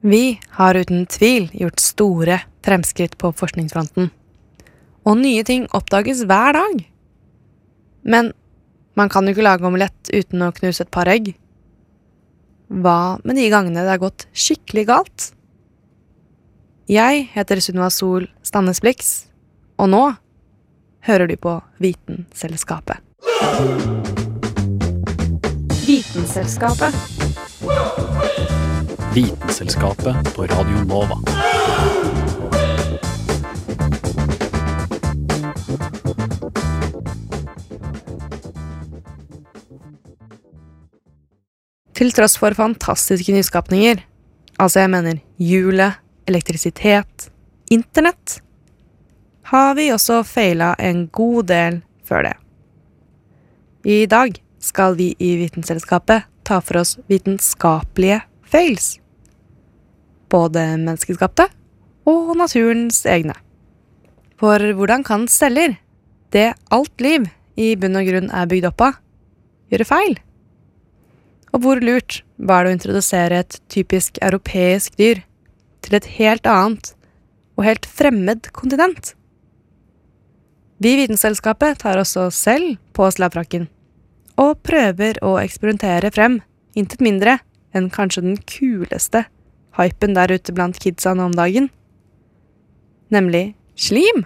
Vi har uten tvil gjort store fremskritt på forskningsfronten. Og nye ting oppdages hver dag. Men man kan jo ikke lage omelett uten å knuse et par egg. Hva med de gangene det har gått skikkelig galt? Jeg heter Sunniva Sol Stannes Blix, og nå hører du på Vitenselskapet. Vitenselskapet. Vitenselskapet på Radio Nova. Til tross for fantastiske nyskapninger, altså jeg mener hjulet, elektrisitet, internett, har vi også feila en god del før det. I dag skal vi i Vitenselskapet ta for oss vitenskapelige fails. Både menneskeskapte og naturens egne. For hvordan kan celler, det alt liv i bunn og grunn er bygd opp av, gjøre feil? Og hvor lurt var det å introdusere et typisk europeisk dyr til et helt annet og helt fremmed kontinent? Vi i Vitenselskapet tar også selv på oss lavfrakken og prøver å eksperimentere frem intet mindre enn kanskje den kuleste hypen der ute blant kidsa nå om dagen, nemlig slim.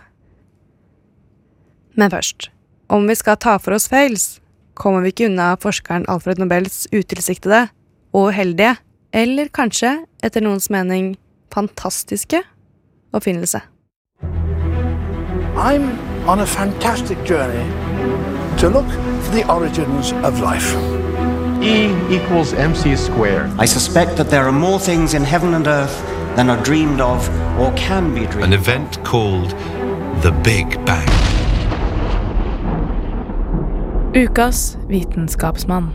Men først, om vi skal ta for oss fails, kommer vi ikke unna forskeren Alfred Nobels utilsiktede og uheldige, eller kanskje, etter noens mening, fantastiske oppfinnelse. I'm on a fantastic journey to look for the origins of life. E equals mc squared. I suspect that there are more things in heaven and earth than are dreamed of or can be dreamed An event called the Big Bang. Ukas vitenskapsmann.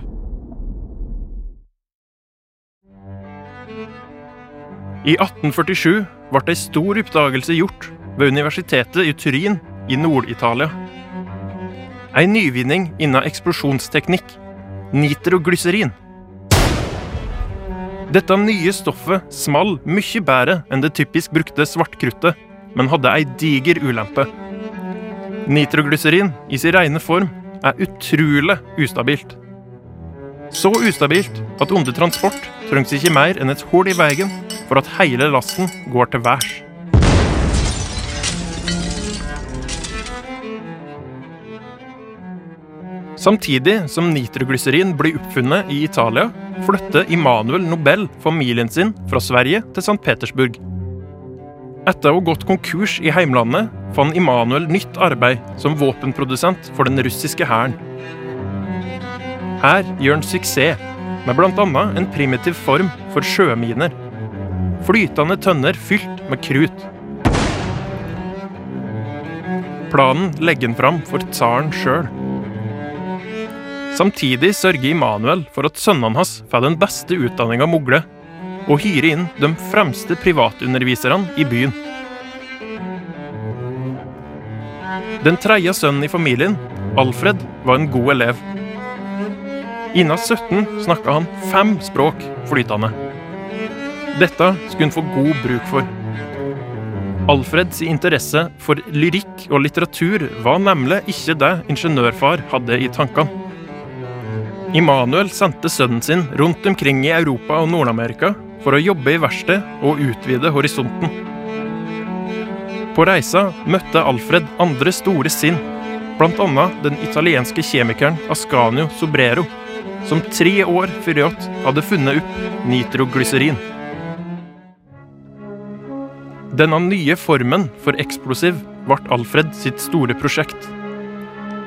I 1847 ble ei stor oppdagelse gjort ved universitetet i Turin i Nord-Italia. Ei nyvinning innen eksplosjonsteknikk, nitroglyserin. Dette nye stoffet small mye bedre enn det typisk brukte svartkruttet, men hadde ei diger ulempe. Nitroglyserin i sin rene form er utrolig ustabilt. Så ustabilt at under transport trengs ikke mer enn et hull i veien for at hele lasten går til værs. Samtidig som nitroglyserin blir oppfunnet i Italia, flytter Immanuel Nobel familien sin fra Sverige til St. Petersburg. Etter å ha gått konkurs i heimlandet fant Immanuel nytt arbeid som våpenprodusent for den russiske hæren. Her gjør han suksess med bl.a. en primitiv form for sjøminer. Flytende tønner fylt med krut. Planen legger han fram for tsaren sjøl. Samtidig sørger Immanuel for at sønnene hans får den beste utdanninga mugle, og hyrer inn de fremste privatunderviserne i byen. Den tredje sønnen i familien, Alfred, var en god elev. Innen 17 snakka han fem språk flytende. Dette skulle han få god bruk for. Alfreds interesse for lyrikk og litteratur var nemlig ikke det ingeniørfar hadde i tankene. Immanuel sendte sønnen sin rundt omkring i Europa og Nord-Amerika for å jobbe i verksted og utvide horisonten. På reisa møtte Alfred andre store sinn, bl.a. den italienske kjemikeren Ascanio Sobrero, som tre år før Yacht hadde funnet opp nitroglyserin. Denne nye formen for eksplosiv ble Alfred sitt store prosjekt.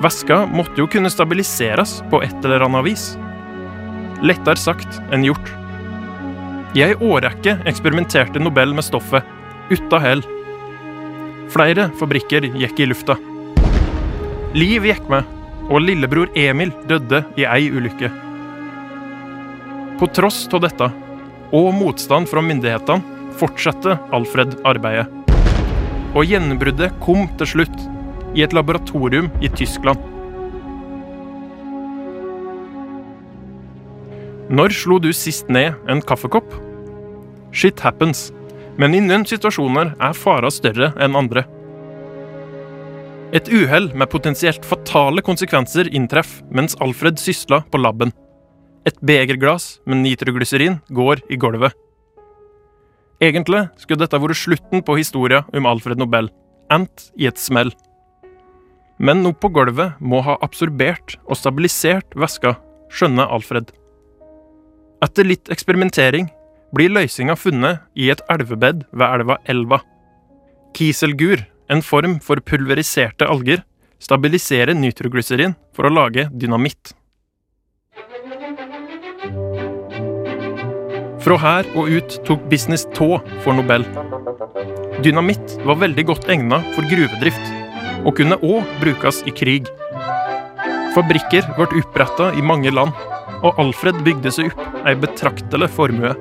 Væska måtte jo kunne stabiliseres på et eller annet vis, Lettere sagt enn gjort. I ei årrekke eksperimenterte Nobel med stoffet, uten hell. Flere fabrikker gikk i lufta. Liv gikk med, og lillebror Emil døde i ei ulykke. På tross av dette, og motstand fra myndighetene, fortsatte Alfred arbeidet. Og gjennombruddet kom til slutt, i et laboratorium i Tyskland. Når slo du sist ned en kaffekopp? Shit happens, men i noen situasjoner er fara større enn andre. Et uhell med potensielt fatale konsekvenser inntreffer mens Alfred sysla på laben. Et begerglass med nitroglyserin går i gulvet. Egentlig skulle dette vært slutten på historien om Alfred Nobel, endt i et smell. Men noe på gulvet må ha absorbert og stabilisert væska, skjønner Alfred. Etter litt eksperimentering blir løsninga funnet i et elvebed ved elva Elva. Kieselgur, en form for pulveriserte alger, stabiliserer nitroglyserin for å lage dynamitt. Fra her og ut tok business tå for Nobel. Dynamitt var veldig godt egnet for gruvedrift, og kunne òg brukes i krig. Fabrikker ble oppretta i mange land, og Alfred bygde seg opp ei betraktelig formue.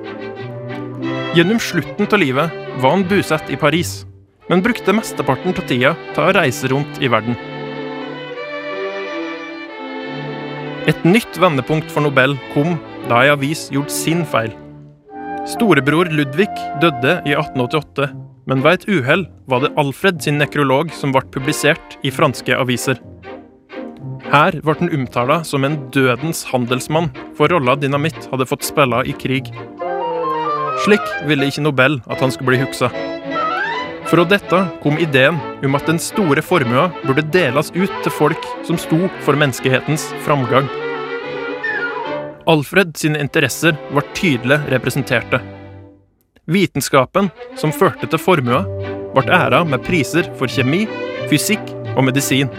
Gjennom slutten av livet var han bosatt i Paris, men brukte mesteparten av tida til å reise rundt i verden. Et nytt vendepunkt for Nobel kom da ei avis gjorde sin feil. Storebror Ludvig døde i 1888, men ved et uhell var det Alfred sin nekrolog som ble publisert i franske aviser. Her ble han omtala som en dødens handelsmann, for rolla dynamitt hadde fått spille i krig. Slik ville ikke Nobel at han skulle bli huksa. Fra dette kom ideen om at den store formua burde deles ut til folk som sto for menneskehetens framgang. Alfred sine interesser var tydelig representerte. Vitenskapen som førte til formua, ble æra med priser for kjemi, fysikk og medisin.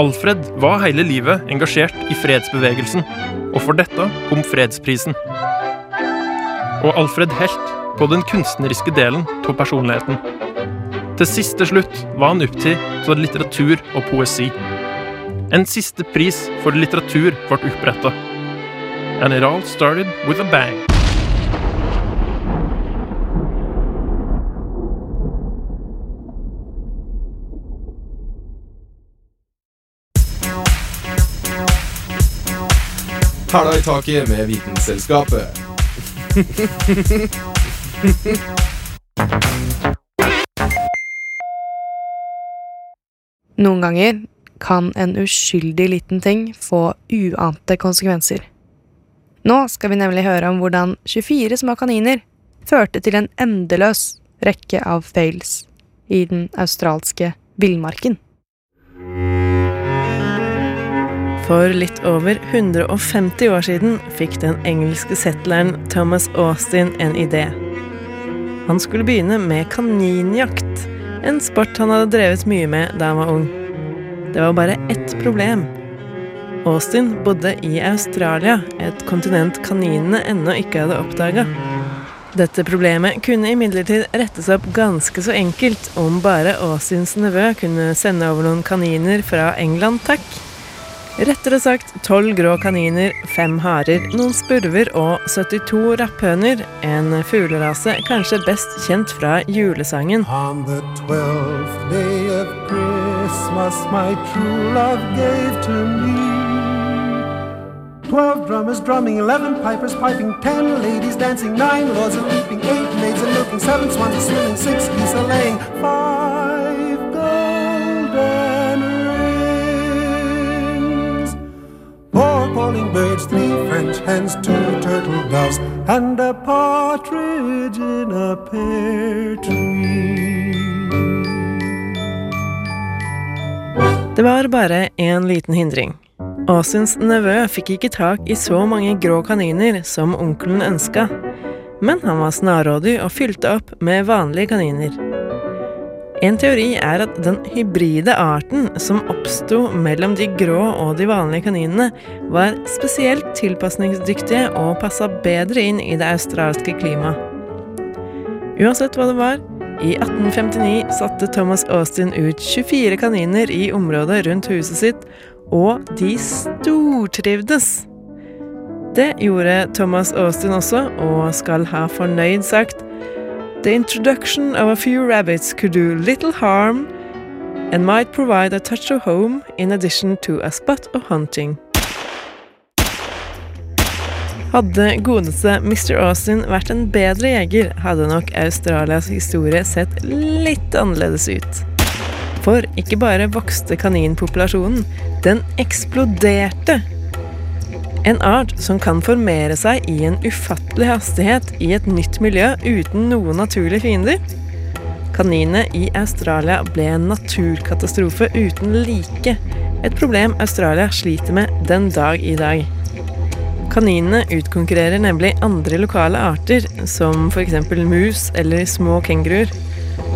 Alfred var hele livet engasjert i fredsbevegelsen, og for dette kom fredsprisen. Og Alfred helt på den kunstneriske delen av personligheten. Til siste slutt var han opptatt av litteratur og poesi. En siste pris for litteratur ble oppretta. And it all started with a bang. Hæla i taket med Vitenselskapet. Noen ganger kan en uskyldig liten ting få uante konsekvenser. Nå skal vi nemlig høre om hvordan 24 små kaniner førte til en endeløs rekke av fails i den australske villmarken. For litt over 150 år siden fikk den engelske settleren Thomas Austin en idé. Han skulle begynne med kaninjakt, en sport han hadde drevet mye med da han var ung. Det var bare ett problem. Austin bodde i Australia, et kontinent kaninene ennå ikke hadde oppdaga. Dette problemet kunne imidlertid rettes opp ganske så enkelt om bare Austins nevø kunne sende over noen kaniner fra England, takk. Rettere sagt tolv grå kaniner, fem harer, noen spurver og 72 rapphøner, en fuglerase kanskje best kjent fra julesangen. On the twelfth day of Christmas, my true love gave to me. Twelve drummers drumming, eleven pipers piping, ten ladies dancing, nine lords a leaping, eight maids a milking, seven swans a swimming, six French two turtle doves, and a partridge in a pear tree. Det var bare én liten hindring. Asins nevø fikk ikke tak i så mange grå kaniner som onkelen ønska, men han var snarrådig og fylte opp med vanlige kaniner. En teori er at den hybride arten som oppsto mellom de grå og de vanlige kaninene, var spesielt tilpasningsdyktige og passa bedre inn i det australske klimaet. Uansett hva det var, i 1859 satte Thomas Austin ut 24 kaniner i området rundt huset sitt, og de stortrivdes. Det gjorde Thomas Austin også, og skal ha fornøyd sagt The introduction of a few rabbits could do little harm and might provide a touch of home in addition to a spot of hunting. Hadde godeste Mr. Austin vært en bedre jeger, hadde nok Australias historie sett litt annerledes ut. For ikke bare vokste kaninpopulasjonen, den eksploderte. En art som kan formere seg i en ufattelig hastighet i et nytt miljø uten noen naturlige fiender. Kaninene i Australia ble en naturkatastrofe uten like. Et problem Australia sliter med den dag i dag. Kaninene utkonkurrerer nemlig andre lokale arter, som f.eks. mus eller små kenguruer.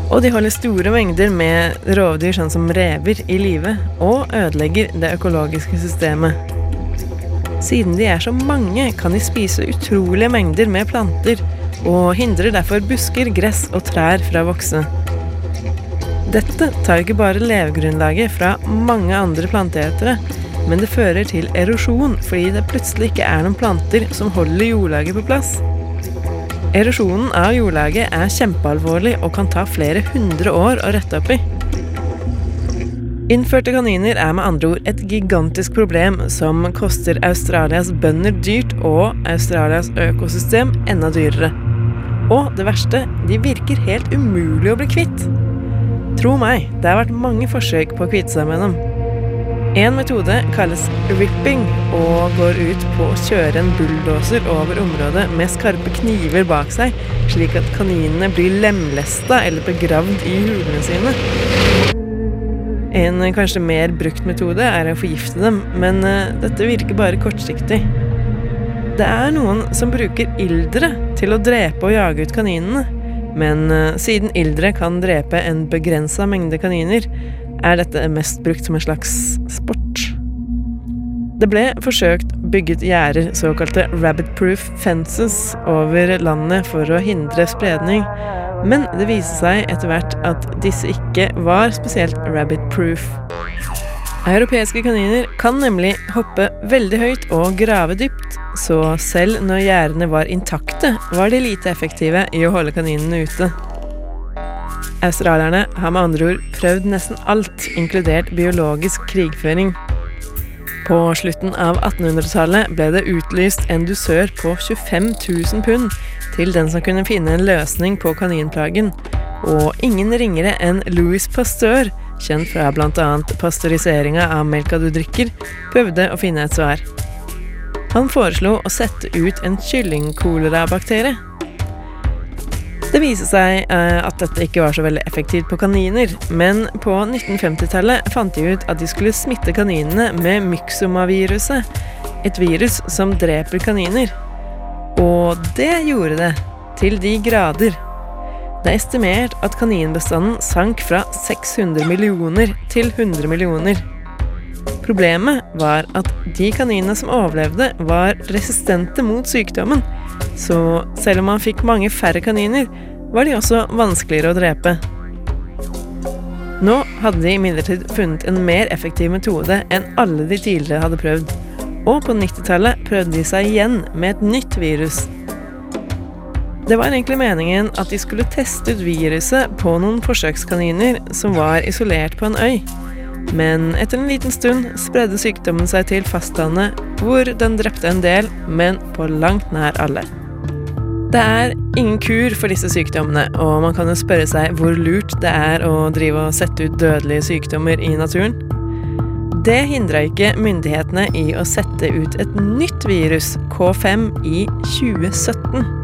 Og de holder store mengder med rovdyr sånn som rever i live, og ødelegger det økologiske systemet. Siden de er så mange, kan de spise utrolige mengder med planter, og hindrer derfor busker, gress og trær fra å vokse. Dette tar ikke bare levegrunnlaget fra mange andre planteetere, men det fører til erosjon fordi det plutselig ikke er noen planter som holder jordlaget på plass. Erosjonen av jordlaget er kjempealvorlig og kan ta flere hundre år å rette opp i. Innførte kaniner er med andre ord et gigantisk problem som koster Australias bønder dyrt og Australias økosystem enda dyrere. Og det verste, de virker helt umulig å bli kvitt. Tro meg, det har vært mange forsøk på å kvitte seg med dem. En metode kalles ripping og går ut på å kjøre en bulldoser over området med skarpe kniver bak seg, slik at kaninene blir lemlesta eller begravd i hulene sine. En kanskje mer brukt metode er å forgifte dem, men uh, dette virker bare kortsiktig. Det er noen som bruker ildre til å drepe og jage ut kaninene, men uh, siden ildre kan drepe en begrensa mengde kaniner, er dette mest brukt som en slags sport. Det ble forsøkt bygget gjerder, såkalte rabbit-proof fences, over landet for å hindre spredning, men det viste seg etter hvert at disse ikke var spesielt rabbit-proof. Europeiske kaniner kan nemlig hoppe veldig høyt og grave dypt, så selv når gjerdene var intakte, var de lite effektive i å holde kaninene ute. Australierne har med andre ord prøvd nesten alt, inkludert biologisk krigføring. På slutten av 1800-tallet ble det utlyst en dusør på 25 000 pund til den som kunne finne en løsning på kaninplagen, og ingen ringere enn Louis Pasteur, kjent fra bl.a. pasteuriseringa av melka du drikker, prøvde å finne et svar. Han foreslo å sette ut en kyllingkolerabakterie. Det viser seg eh, at dette ikke var så veldig effektivt på kaniner, men på 1950-tallet fant de ut at de skulle smitte kaninene med myxomaviruset, et virus som dreper kaniner. Og det gjorde det, til de grader. Det er estimert at kaninbestanden sank fra 600 millioner til 100 millioner. Problemet var at de kaninene som overlevde, var resistente mot sykdommen, så selv om man fikk mange færre kaniner, var de også vanskeligere å drepe. Nå hadde de imidlertid funnet en mer effektiv metode enn alle de tidligere hadde prøvd. Og på 90-tallet prøvde de seg igjen med et nytt virus. Det var egentlig meningen at de skulle teste ut viruset på noen forsøkskaniner som var isolert på en øy. Men etter en liten stund spredde sykdommen seg til fastlandet, hvor den drepte en del, men på langt nær alle. Det er ingen kur for disse sykdommene, og man kan jo spørre seg hvor lurt det er å drive og sette ut dødelige sykdommer i naturen. Det hindra ikke myndighetene i å sette ut et nytt virus, K5, i 2017.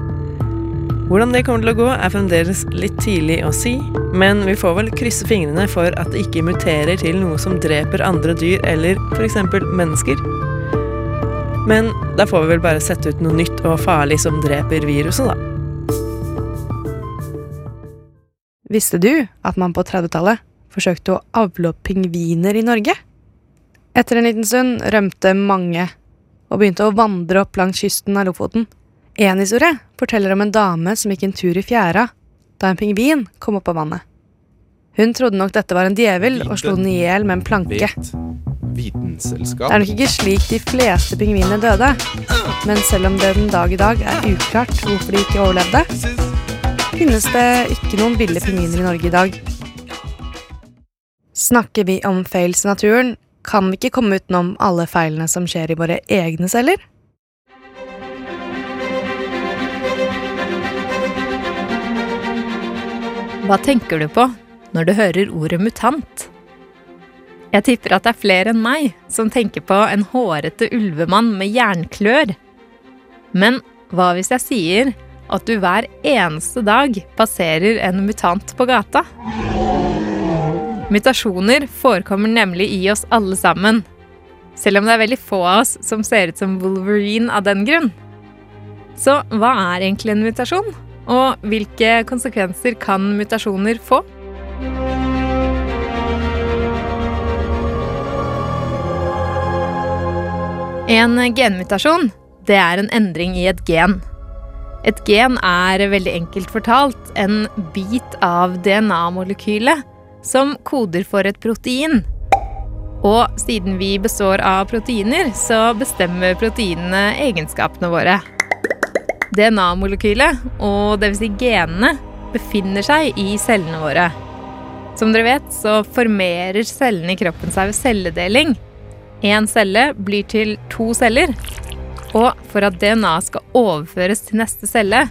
Hvordan det kommer til å gå, er fremdeles litt tidlig å si, men vi får vel krysse fingrene for at det ikke muterer til noe som dreper andre dyr eller f.eks. mennesker. Men da får vi vel bare sette ut noe nytt og farlig som dreper viruset, da. Visste du at man på 30-tallet forsøkte å avle opp pingviner i Norge? Etter en liten stund rømte mange og begynte å vandre opp langs kysten av Lofoten. En historie forteller om en dame som gikk en tur i fjæra da en pingvin kom opp av vannet. Hun trodde nok dette var en djevel og slo den i hjel med en planke. Det er nok ikke slik de fleste pingvinene døde, men selv om det den dag i dag er uklart hvorfor de ikke overlevde, finnes det ikke noen ville pingviner i Norge i dag. Snakker vi om fails i naturen, kan vi ikke komme utenom alle feilene som skjer i våre egne celler. Hva tenker du på når du hører ordet mutant? Jeg tipper at det er flere enn meg som tenker på en hårete ulvemann med jernklør. Men hva hvis jeg sier at du hver eneste dag passerer en mutant på gata? Mutasjoner forekommer nemlig i oss alle sammen. Selv om det er veldig få av oss som ser ut som Wolverine av den grunn. Så hva er egentlig en mutasjon? Og hvilke konsekvenser kan mutasjoner få? En genmutasjon det er en endring i et gen. Et gen er veldig enkelt fortalt en bit av DNA-molekylet som koder for et protein. Og siden vi består av proteiner, så bestemmer proteinene egenskapene våre. DNA-molekylet, og dvs. Si genene, befinner seg i cellene våre. Som dere vet, så formerer cellene i kroppen seg ved celledeling. Én celle blir til to celler. Og for at DNA skal overføres til neste celle,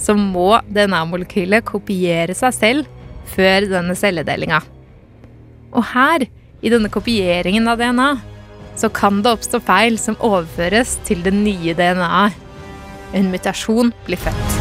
så må DNA-molekylet kopiere seg selv før denne celledelinga. Og her, i denne kopieringen av DNA, så kan det oppstå feil som overføres til det nye DNA-et. En mutasjon blir født.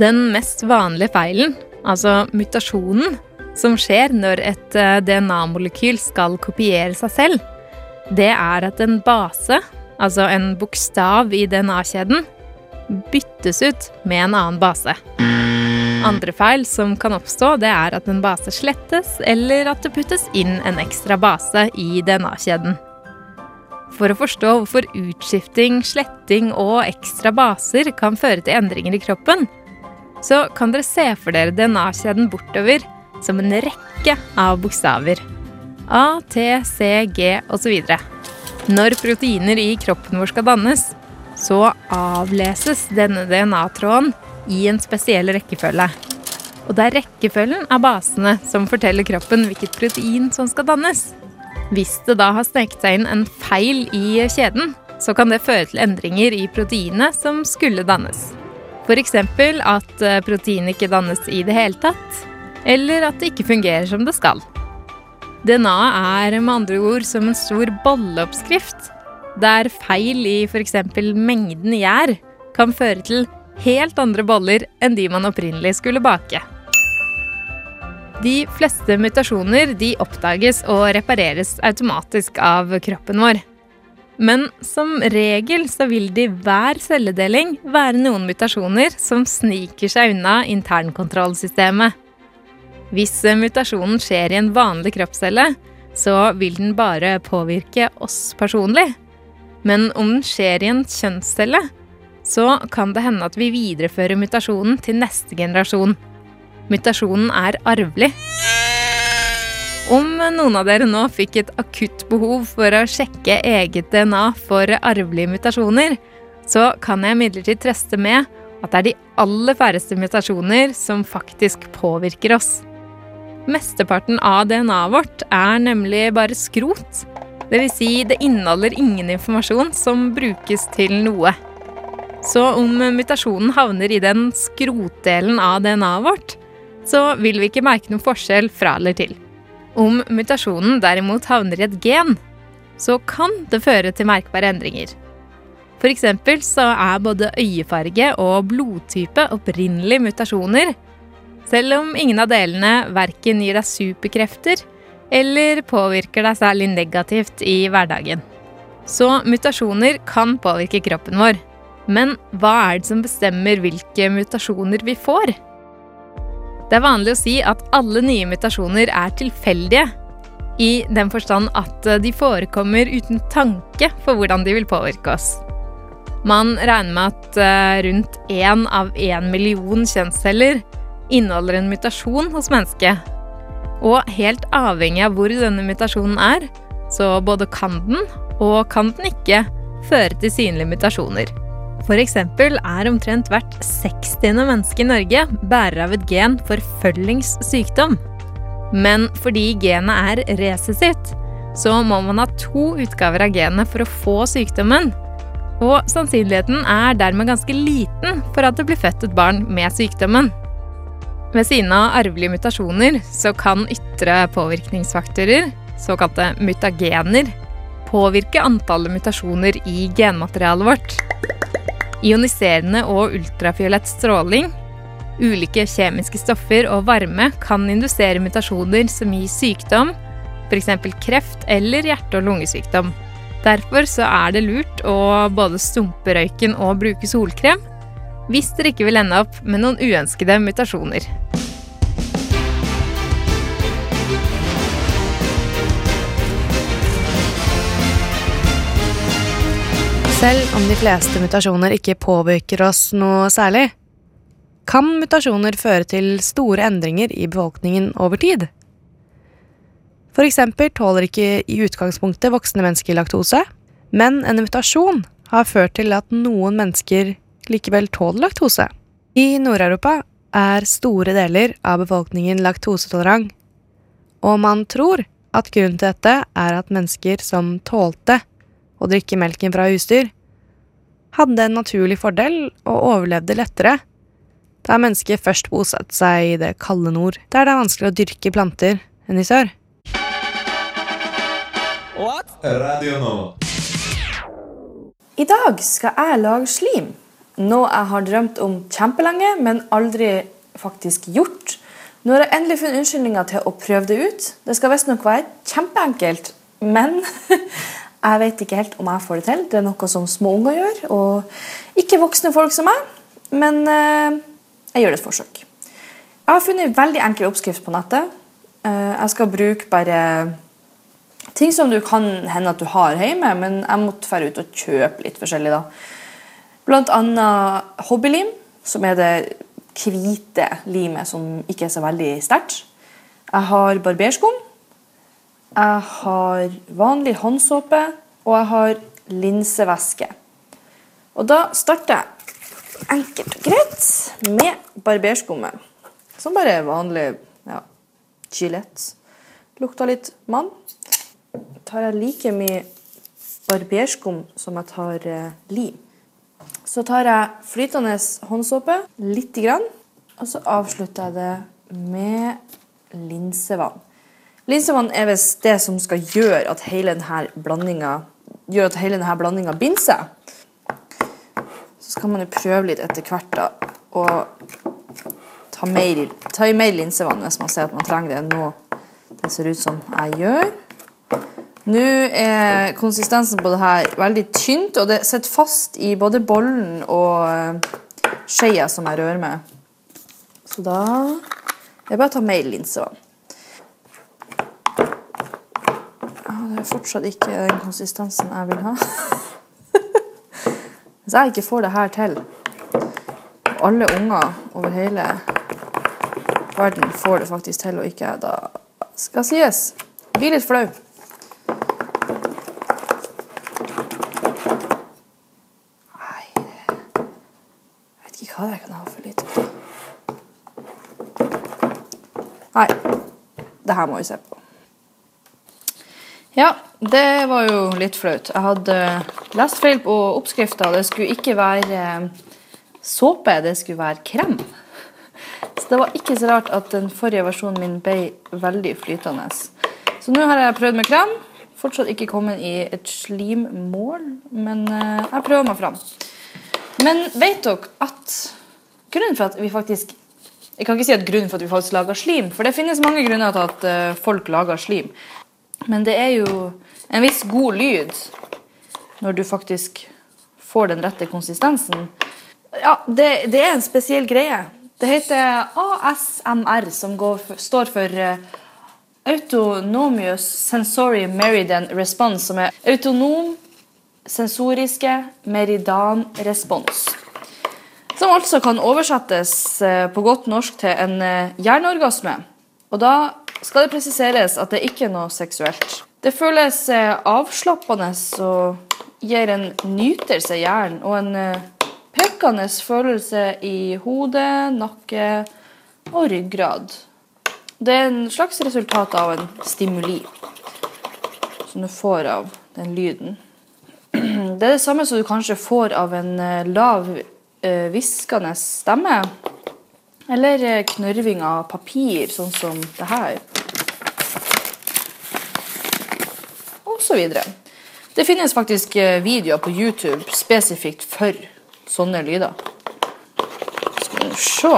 Den mest vanlige feilen, altså mutasjonen, som skjer når et eh, DNA-molekyl skal kopiere seg selv, det er at en base, altså en bokstav i DNA-kjeden, byttes ut med en annen base. Andre feil som kan oppstå, det er at en base slettes, eller at det puttes inn en ekstra base i DNA-kjeden. For å forstå hvorfor utskifting, sletting og ekstra baser kan føre til endringer i kroppen, så kan dere se for dere DNA-kjeden bortover som en rekke av bokstaver. A, T, C, G osv. Når proteiner i kroppen vår skal dannes, så avleses denne DNA-tråden i en spesiell rekkefølge. Og det er rekkefølgen av basene som forteller kroppen hvilket protein som skal dannes. Hvis det da har sneket seg inn en feil i kjeden, så kan det føre til endringer i proteinet som skulle dannes. F.eks. at eh, proteinet ikke dannes i det hele tatt, eller at det ikke fungerer som det skal. DNA er med andre ord som en stor bolleoppskrift, der feil i f.eks. mengden gjær kan føre til helt andre boller enn de man opprinnelig skulle bake. De fleste mutasjoner de oppdages og repareres automatisk av kroppen vår. Men som regel så vil det i hver celledeling være noen mutasjoner som sniker seg unna internkontrollsystemet. Hvis mutasjonen skjer i en vanlig kroppscelle, så vil den bare påvirke oss personlig. Men om den skjer i en kjønnscelle, så kan det hende at vi viderefører mutasjonen til neste generasjon. Mutasjonen er arvelig. Om noen av dere nå fikk et akutt behov for å sjekke eget DNA for arvelige mutasjoner, så kan jeg imidlertid trøste med at det er de aller færreste mutasjoner som faktisk påvirker oss. Mesteparten av DNA-et vårt er nemlig bare skrot. Dvs. Si det inneholder ingen informasjon som brukes til noe. Så om mutasjonen havner i den skrotdelen av DNA-et vårt, så vil vi ikke merke noen forskjell fra eller til. Om mutasjonen derimot havner i et gen, så kan det føre til merkbare endringer. Eksempel så er både øyefarge og blodtype opprinnelige mutasjoner, selv om ingen av delene verken gir deg superkrefter eller påvirker deg særlig negativt i hverdagen. Så mutasjoner kan påvirke kroppen vår. Men hva er det som bestemmer hvilke mutasjoner vi får? Det er vanlig å si at alle nye mutasjoner er tilfeldige. I den forstand at de forekommer uten tanke for hvordan de vil påvirke oss. Man regner med at eh, rundt én av én million kjønnsceller inneholder en mutasjon hos mennesket. Og helt avhengig av hvor denne mutasjonen er, så både kan den og kan den ikke føre til synlige mutasjoner. Eksempel er omtrent hvert 60. menneske i Norge bærer av et gen for følgingssykdom. Men fordi genet er resessivt, så må man ha to utgaver av genet for å få sykdommen. Og sannsynligheten er dermed ganske liten for at det blir født et barn med sykdommen. Ved siden av arvelige mutasjoner så kan ytre påvirkningsfaktorer, såkalte mutagener, påvirke antallet mutasjoner i genmaterialet vårt. Ioniserende og ultrafiolett stråling, ulike kjemiske stoffer og varme kan indusere mutasjoner som gir sykdom, f.eks. kreft eller hjerte- og lungesykdom. Derfor så er det lurt å både stumpe røyken og bruke solkrem hvis dere ikke vil ende opp med noen uønskede mutasjoner. Selv om de fleste mutasjoner ikke påvirker oss noe særlig, kan mutasjoner føre til store endringer i befolkningen over tid. For eksempel tåler ikke i utgangspunktet voksne mennesker laktose, men en mutasjon har ført til at noen mennesker likevel tåler laktose. I Nord-Europa er store deler av befolkningen laktosetolerant, og man tror at grunnen til dette er at mennesker som tålte å drikke melken fra husdyr, hadde en naturlig fordel og overlevde lettere da mennesket først bosatte seg i det kalde nord, der det er vanskelig å dyrke planter enn i sør. Radio nå. I dag skal jeg lage slim. Noe jeg har drømt om kjempelenge, men aldri faktisk gjort. Nå har jeg endelig funnet unnskyldninger til å prøve det ut. Det skal visstnok være kjempeenkelt, men jeg vet ikke helt om jeg får det til. Det er noe som små unger gjør, og ikke voksne folk som meg. Men eh, jeg gjør et forsøk. Jeg har funnet en veldig enkel oppskrift på nettet. Eh, jeg skal bruke bare ting som du kan hende at du har hjemme, men jeg måtte dra ut og kjøpe litt forskjellig. da. Blant annet hobbylim, som er det hvite limet som ikke er så veldig sterkt. Jeg har barberskum. Jeg har vanlig håndsåpe, og jeg har linsevæske. Og da starter jeg enkelt og greit med barberskummet. Som bare er vanlig ja, Gillette. Lukter litt mann. tar jeg like mye barberskum som jeg tar eh, lim. Så tar jeg flytende håndsåpe, lite grann, og så avslutter jeg det med linsevann. Linsevann er visst det som skal gjøre at hele denne blandinga gjør at hele denne blandinga binder seg. Så skal man jo prøve litt etter hvert da, og ta, mer, ta i mer linsevann hvis man ser at man trenger det nå. Det ser ut som jeg gjør. Nå er konsistensen på det her veldig tynt, og det sitter fast i både bollen og eh, skeia som jeg rører med. Så da er det bare å ta mer linsevann. Er fortsatt ikke den konsistensen jeg vil ha. Hvis jeg ikke får det her til, alle unger over hele verden får det faktisk til, og ikke jeg, da skal sies blir litt flau. Nei Jeg vet ikke hva jeg kan ha for lite. Nei. Det her må vi se på. Ja, det var jo litt flaut. Jeg hadde lest feil på oppskrifta. Det skulle ikke være såpe, det skulle være krem. Så det var ikke så rart at den forrige versjonen min ble veldig flytende. Så nå har jeg prøvd med krem. Fortsatt ikke kommet i et slimmål, men eh, jeg prøver meg fram. Men vet dere at grunnen for at vi faktisk Jeg kan ikke si at grunnen for at vi faktisk lager slim, for det finnes mange grunner til at eh, folk lager slim. Men det er jo en viss god lyd når du faktisk får den rette konsistensen. Ja, det, det er en spesiell greie. Det heter ASMR, som går står for Autonomous Sensory Meridian Response, som er autonom sensoriske meridan-respons. Som altså kan oversettes eh, på godt norsk til en eh, hjerneorgasme. Og da skal det presiseres at det ikke er noe seksuelt. Det føles eh, avslappende og gir en nytelse i hjernen og en eh, pekende følelse i hodet, nakke og ryggrad. Det er en slags resultat av en stimuli som du får av den lyden. Det er det samme som du kanskje får av en eh, lav, hviskende stemme. Eller knurving knørving av papir, sånn som det her. Og så videre. Det finnes faktisk eh, videoer på YouTube spesifikt for sånne lyder. Skal vi se.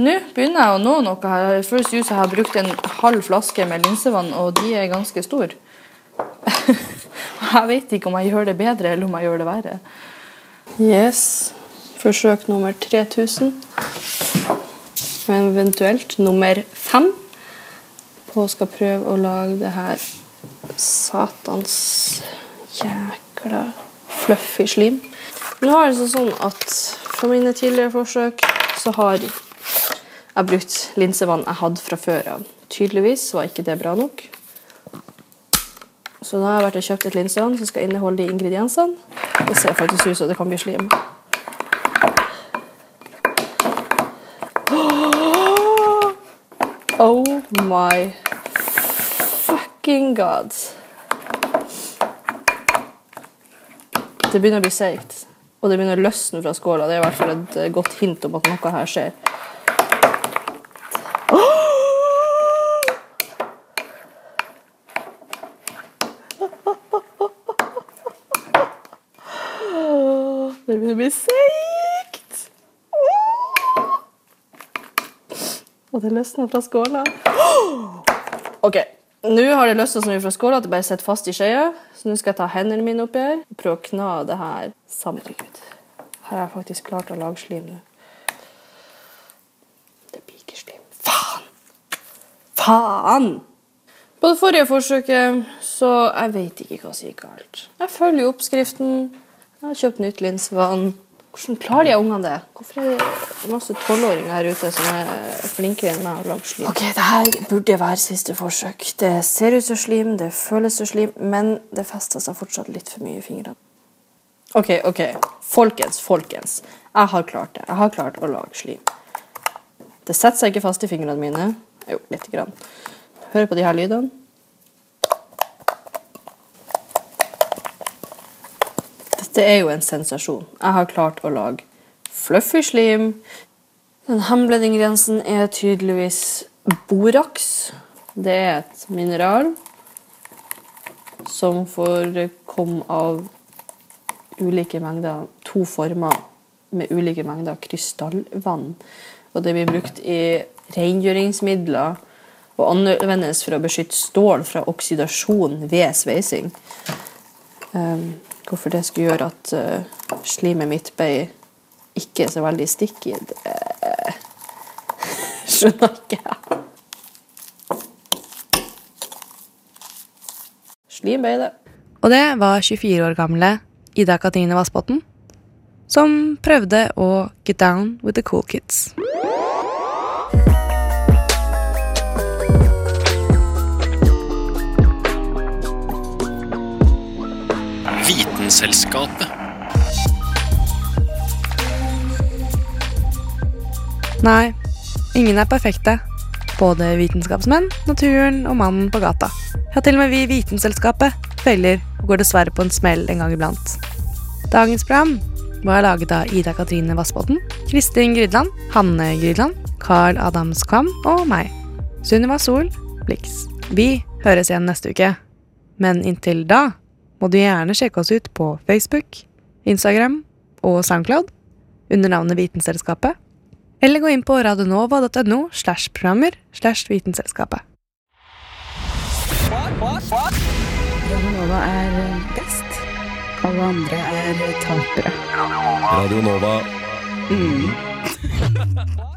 Nå begynner jeg å nå noe her. Det føles ut jeg har brukt en halv flaske med linsevann, og de er ganske store. jeg vet ikke om jeg gjør det bedre, eller om jeg gjør det verre. Yes. Forsøk nummer 3000. Eventuelt nummer fem. På skal prøve å lage det her satans jækla fluffy slim. Nå har det sånn at for mine tidligere forsøk så har jeg brukt linsevann jeg hadde fra før av. Tydeligvis var ikke det bra nok. Så da har jeg vært og kjøpt et linsevann som skal inneholde de ingrediensene. Det ser faktisk ut som det kan bli slim. Oh my fucking god. Det begynner å bli seigt. Og det begynner å løsne fra skåla. Det er i hvert fall et eh, godt hint om at noe her skjer. Det begynner å bli seigt. Og det løsner fra skåla. OK. Nå har det løsnet så mye fra skåla at det bare sitter fast i skjea. Så nå skal jeg ta hendene mine oppi her og prøve å kna det her sammen. Gud. Her har jeg faktisk klart å lage slim nå. Det blir ikke slim. Faen! Faen! På det forrige forsøket så Jeg vet ikke hva som gikk galt. Jeg følger oppskriften. Jeg har kjøpt nytt linsevann. Hvordan klarer de ungene det? Hvorfor er det masse tolvåringer her ute som er flinkere enn meg å lage slim? Ok, det her burde være siste forsøk. Det ser ut som slim, det føles som slim, men det fester seg fortsatt litt for mye i fingrene. OK, OK. Folkens, folkens. Jeg har klart det. Jeg har klart å lage slim. Det setter seg ikke fast i fingrene mine. Jo, lite grann. Hør på de her lydene. Dette er jo en sensasjon. Jeg har klart å lage fluffy slim. Den hemmelige ingrediensen er tydeligvis borax. Det er et mineral som får komme av ulike mengder, to former med ulike mengder krystallvann. Og det blir brukt i rengjøringsmidler og anvendes for å beskytte stål fra oksidasjon ved sveising. Um, hvorfor det skulle gjøre at uh, slimet mitt ble ikke så veldig sticky, det skjønner ikke jeg. Slim ble det. Og det var 24 år gamle Ida Katrine Vassbotn, som prøvde å get down with the cool kids. Vitenselskapet. Nei, ingen er perfekte. Både vitenskapsmenn, naturen og mannen på gata. Ja, til og med vi i Vitenselskapet feller og går dessverre på en smell en gang iblant. Dagens program var laget av Ida Katrine Vassbotn, Kristin Grydland, Hanne Grydland, Carl Adams Kvam og meg, Sunniva Sol Blix. Vi høres igjen neste uke. Men inntil da må du gjerne sjekke oss ut på Facebook, Instagram og Soundcloud under navnet Vitenselskapet, eller gå inn på radionova.no slash programmer slash Vitenselskapet. Radionova er best. alle andre er tapere. Radionova. Mm.